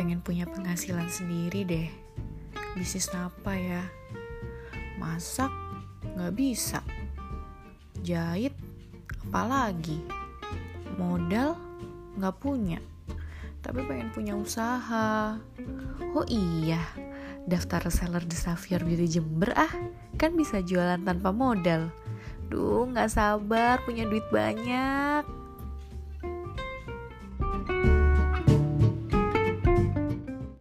pengen punya penghasilan sendiri deh. Bisnis apa ya? Masak nggak bisa. Jahit apalagi. Modal nggak punya. Tapi pengen punya usaha. Oh iya, daftar reseller di Xavier Beauty Jember ah. Kan bisa jualan tanpa modal. Duh, nggak sabar punya duit banyak.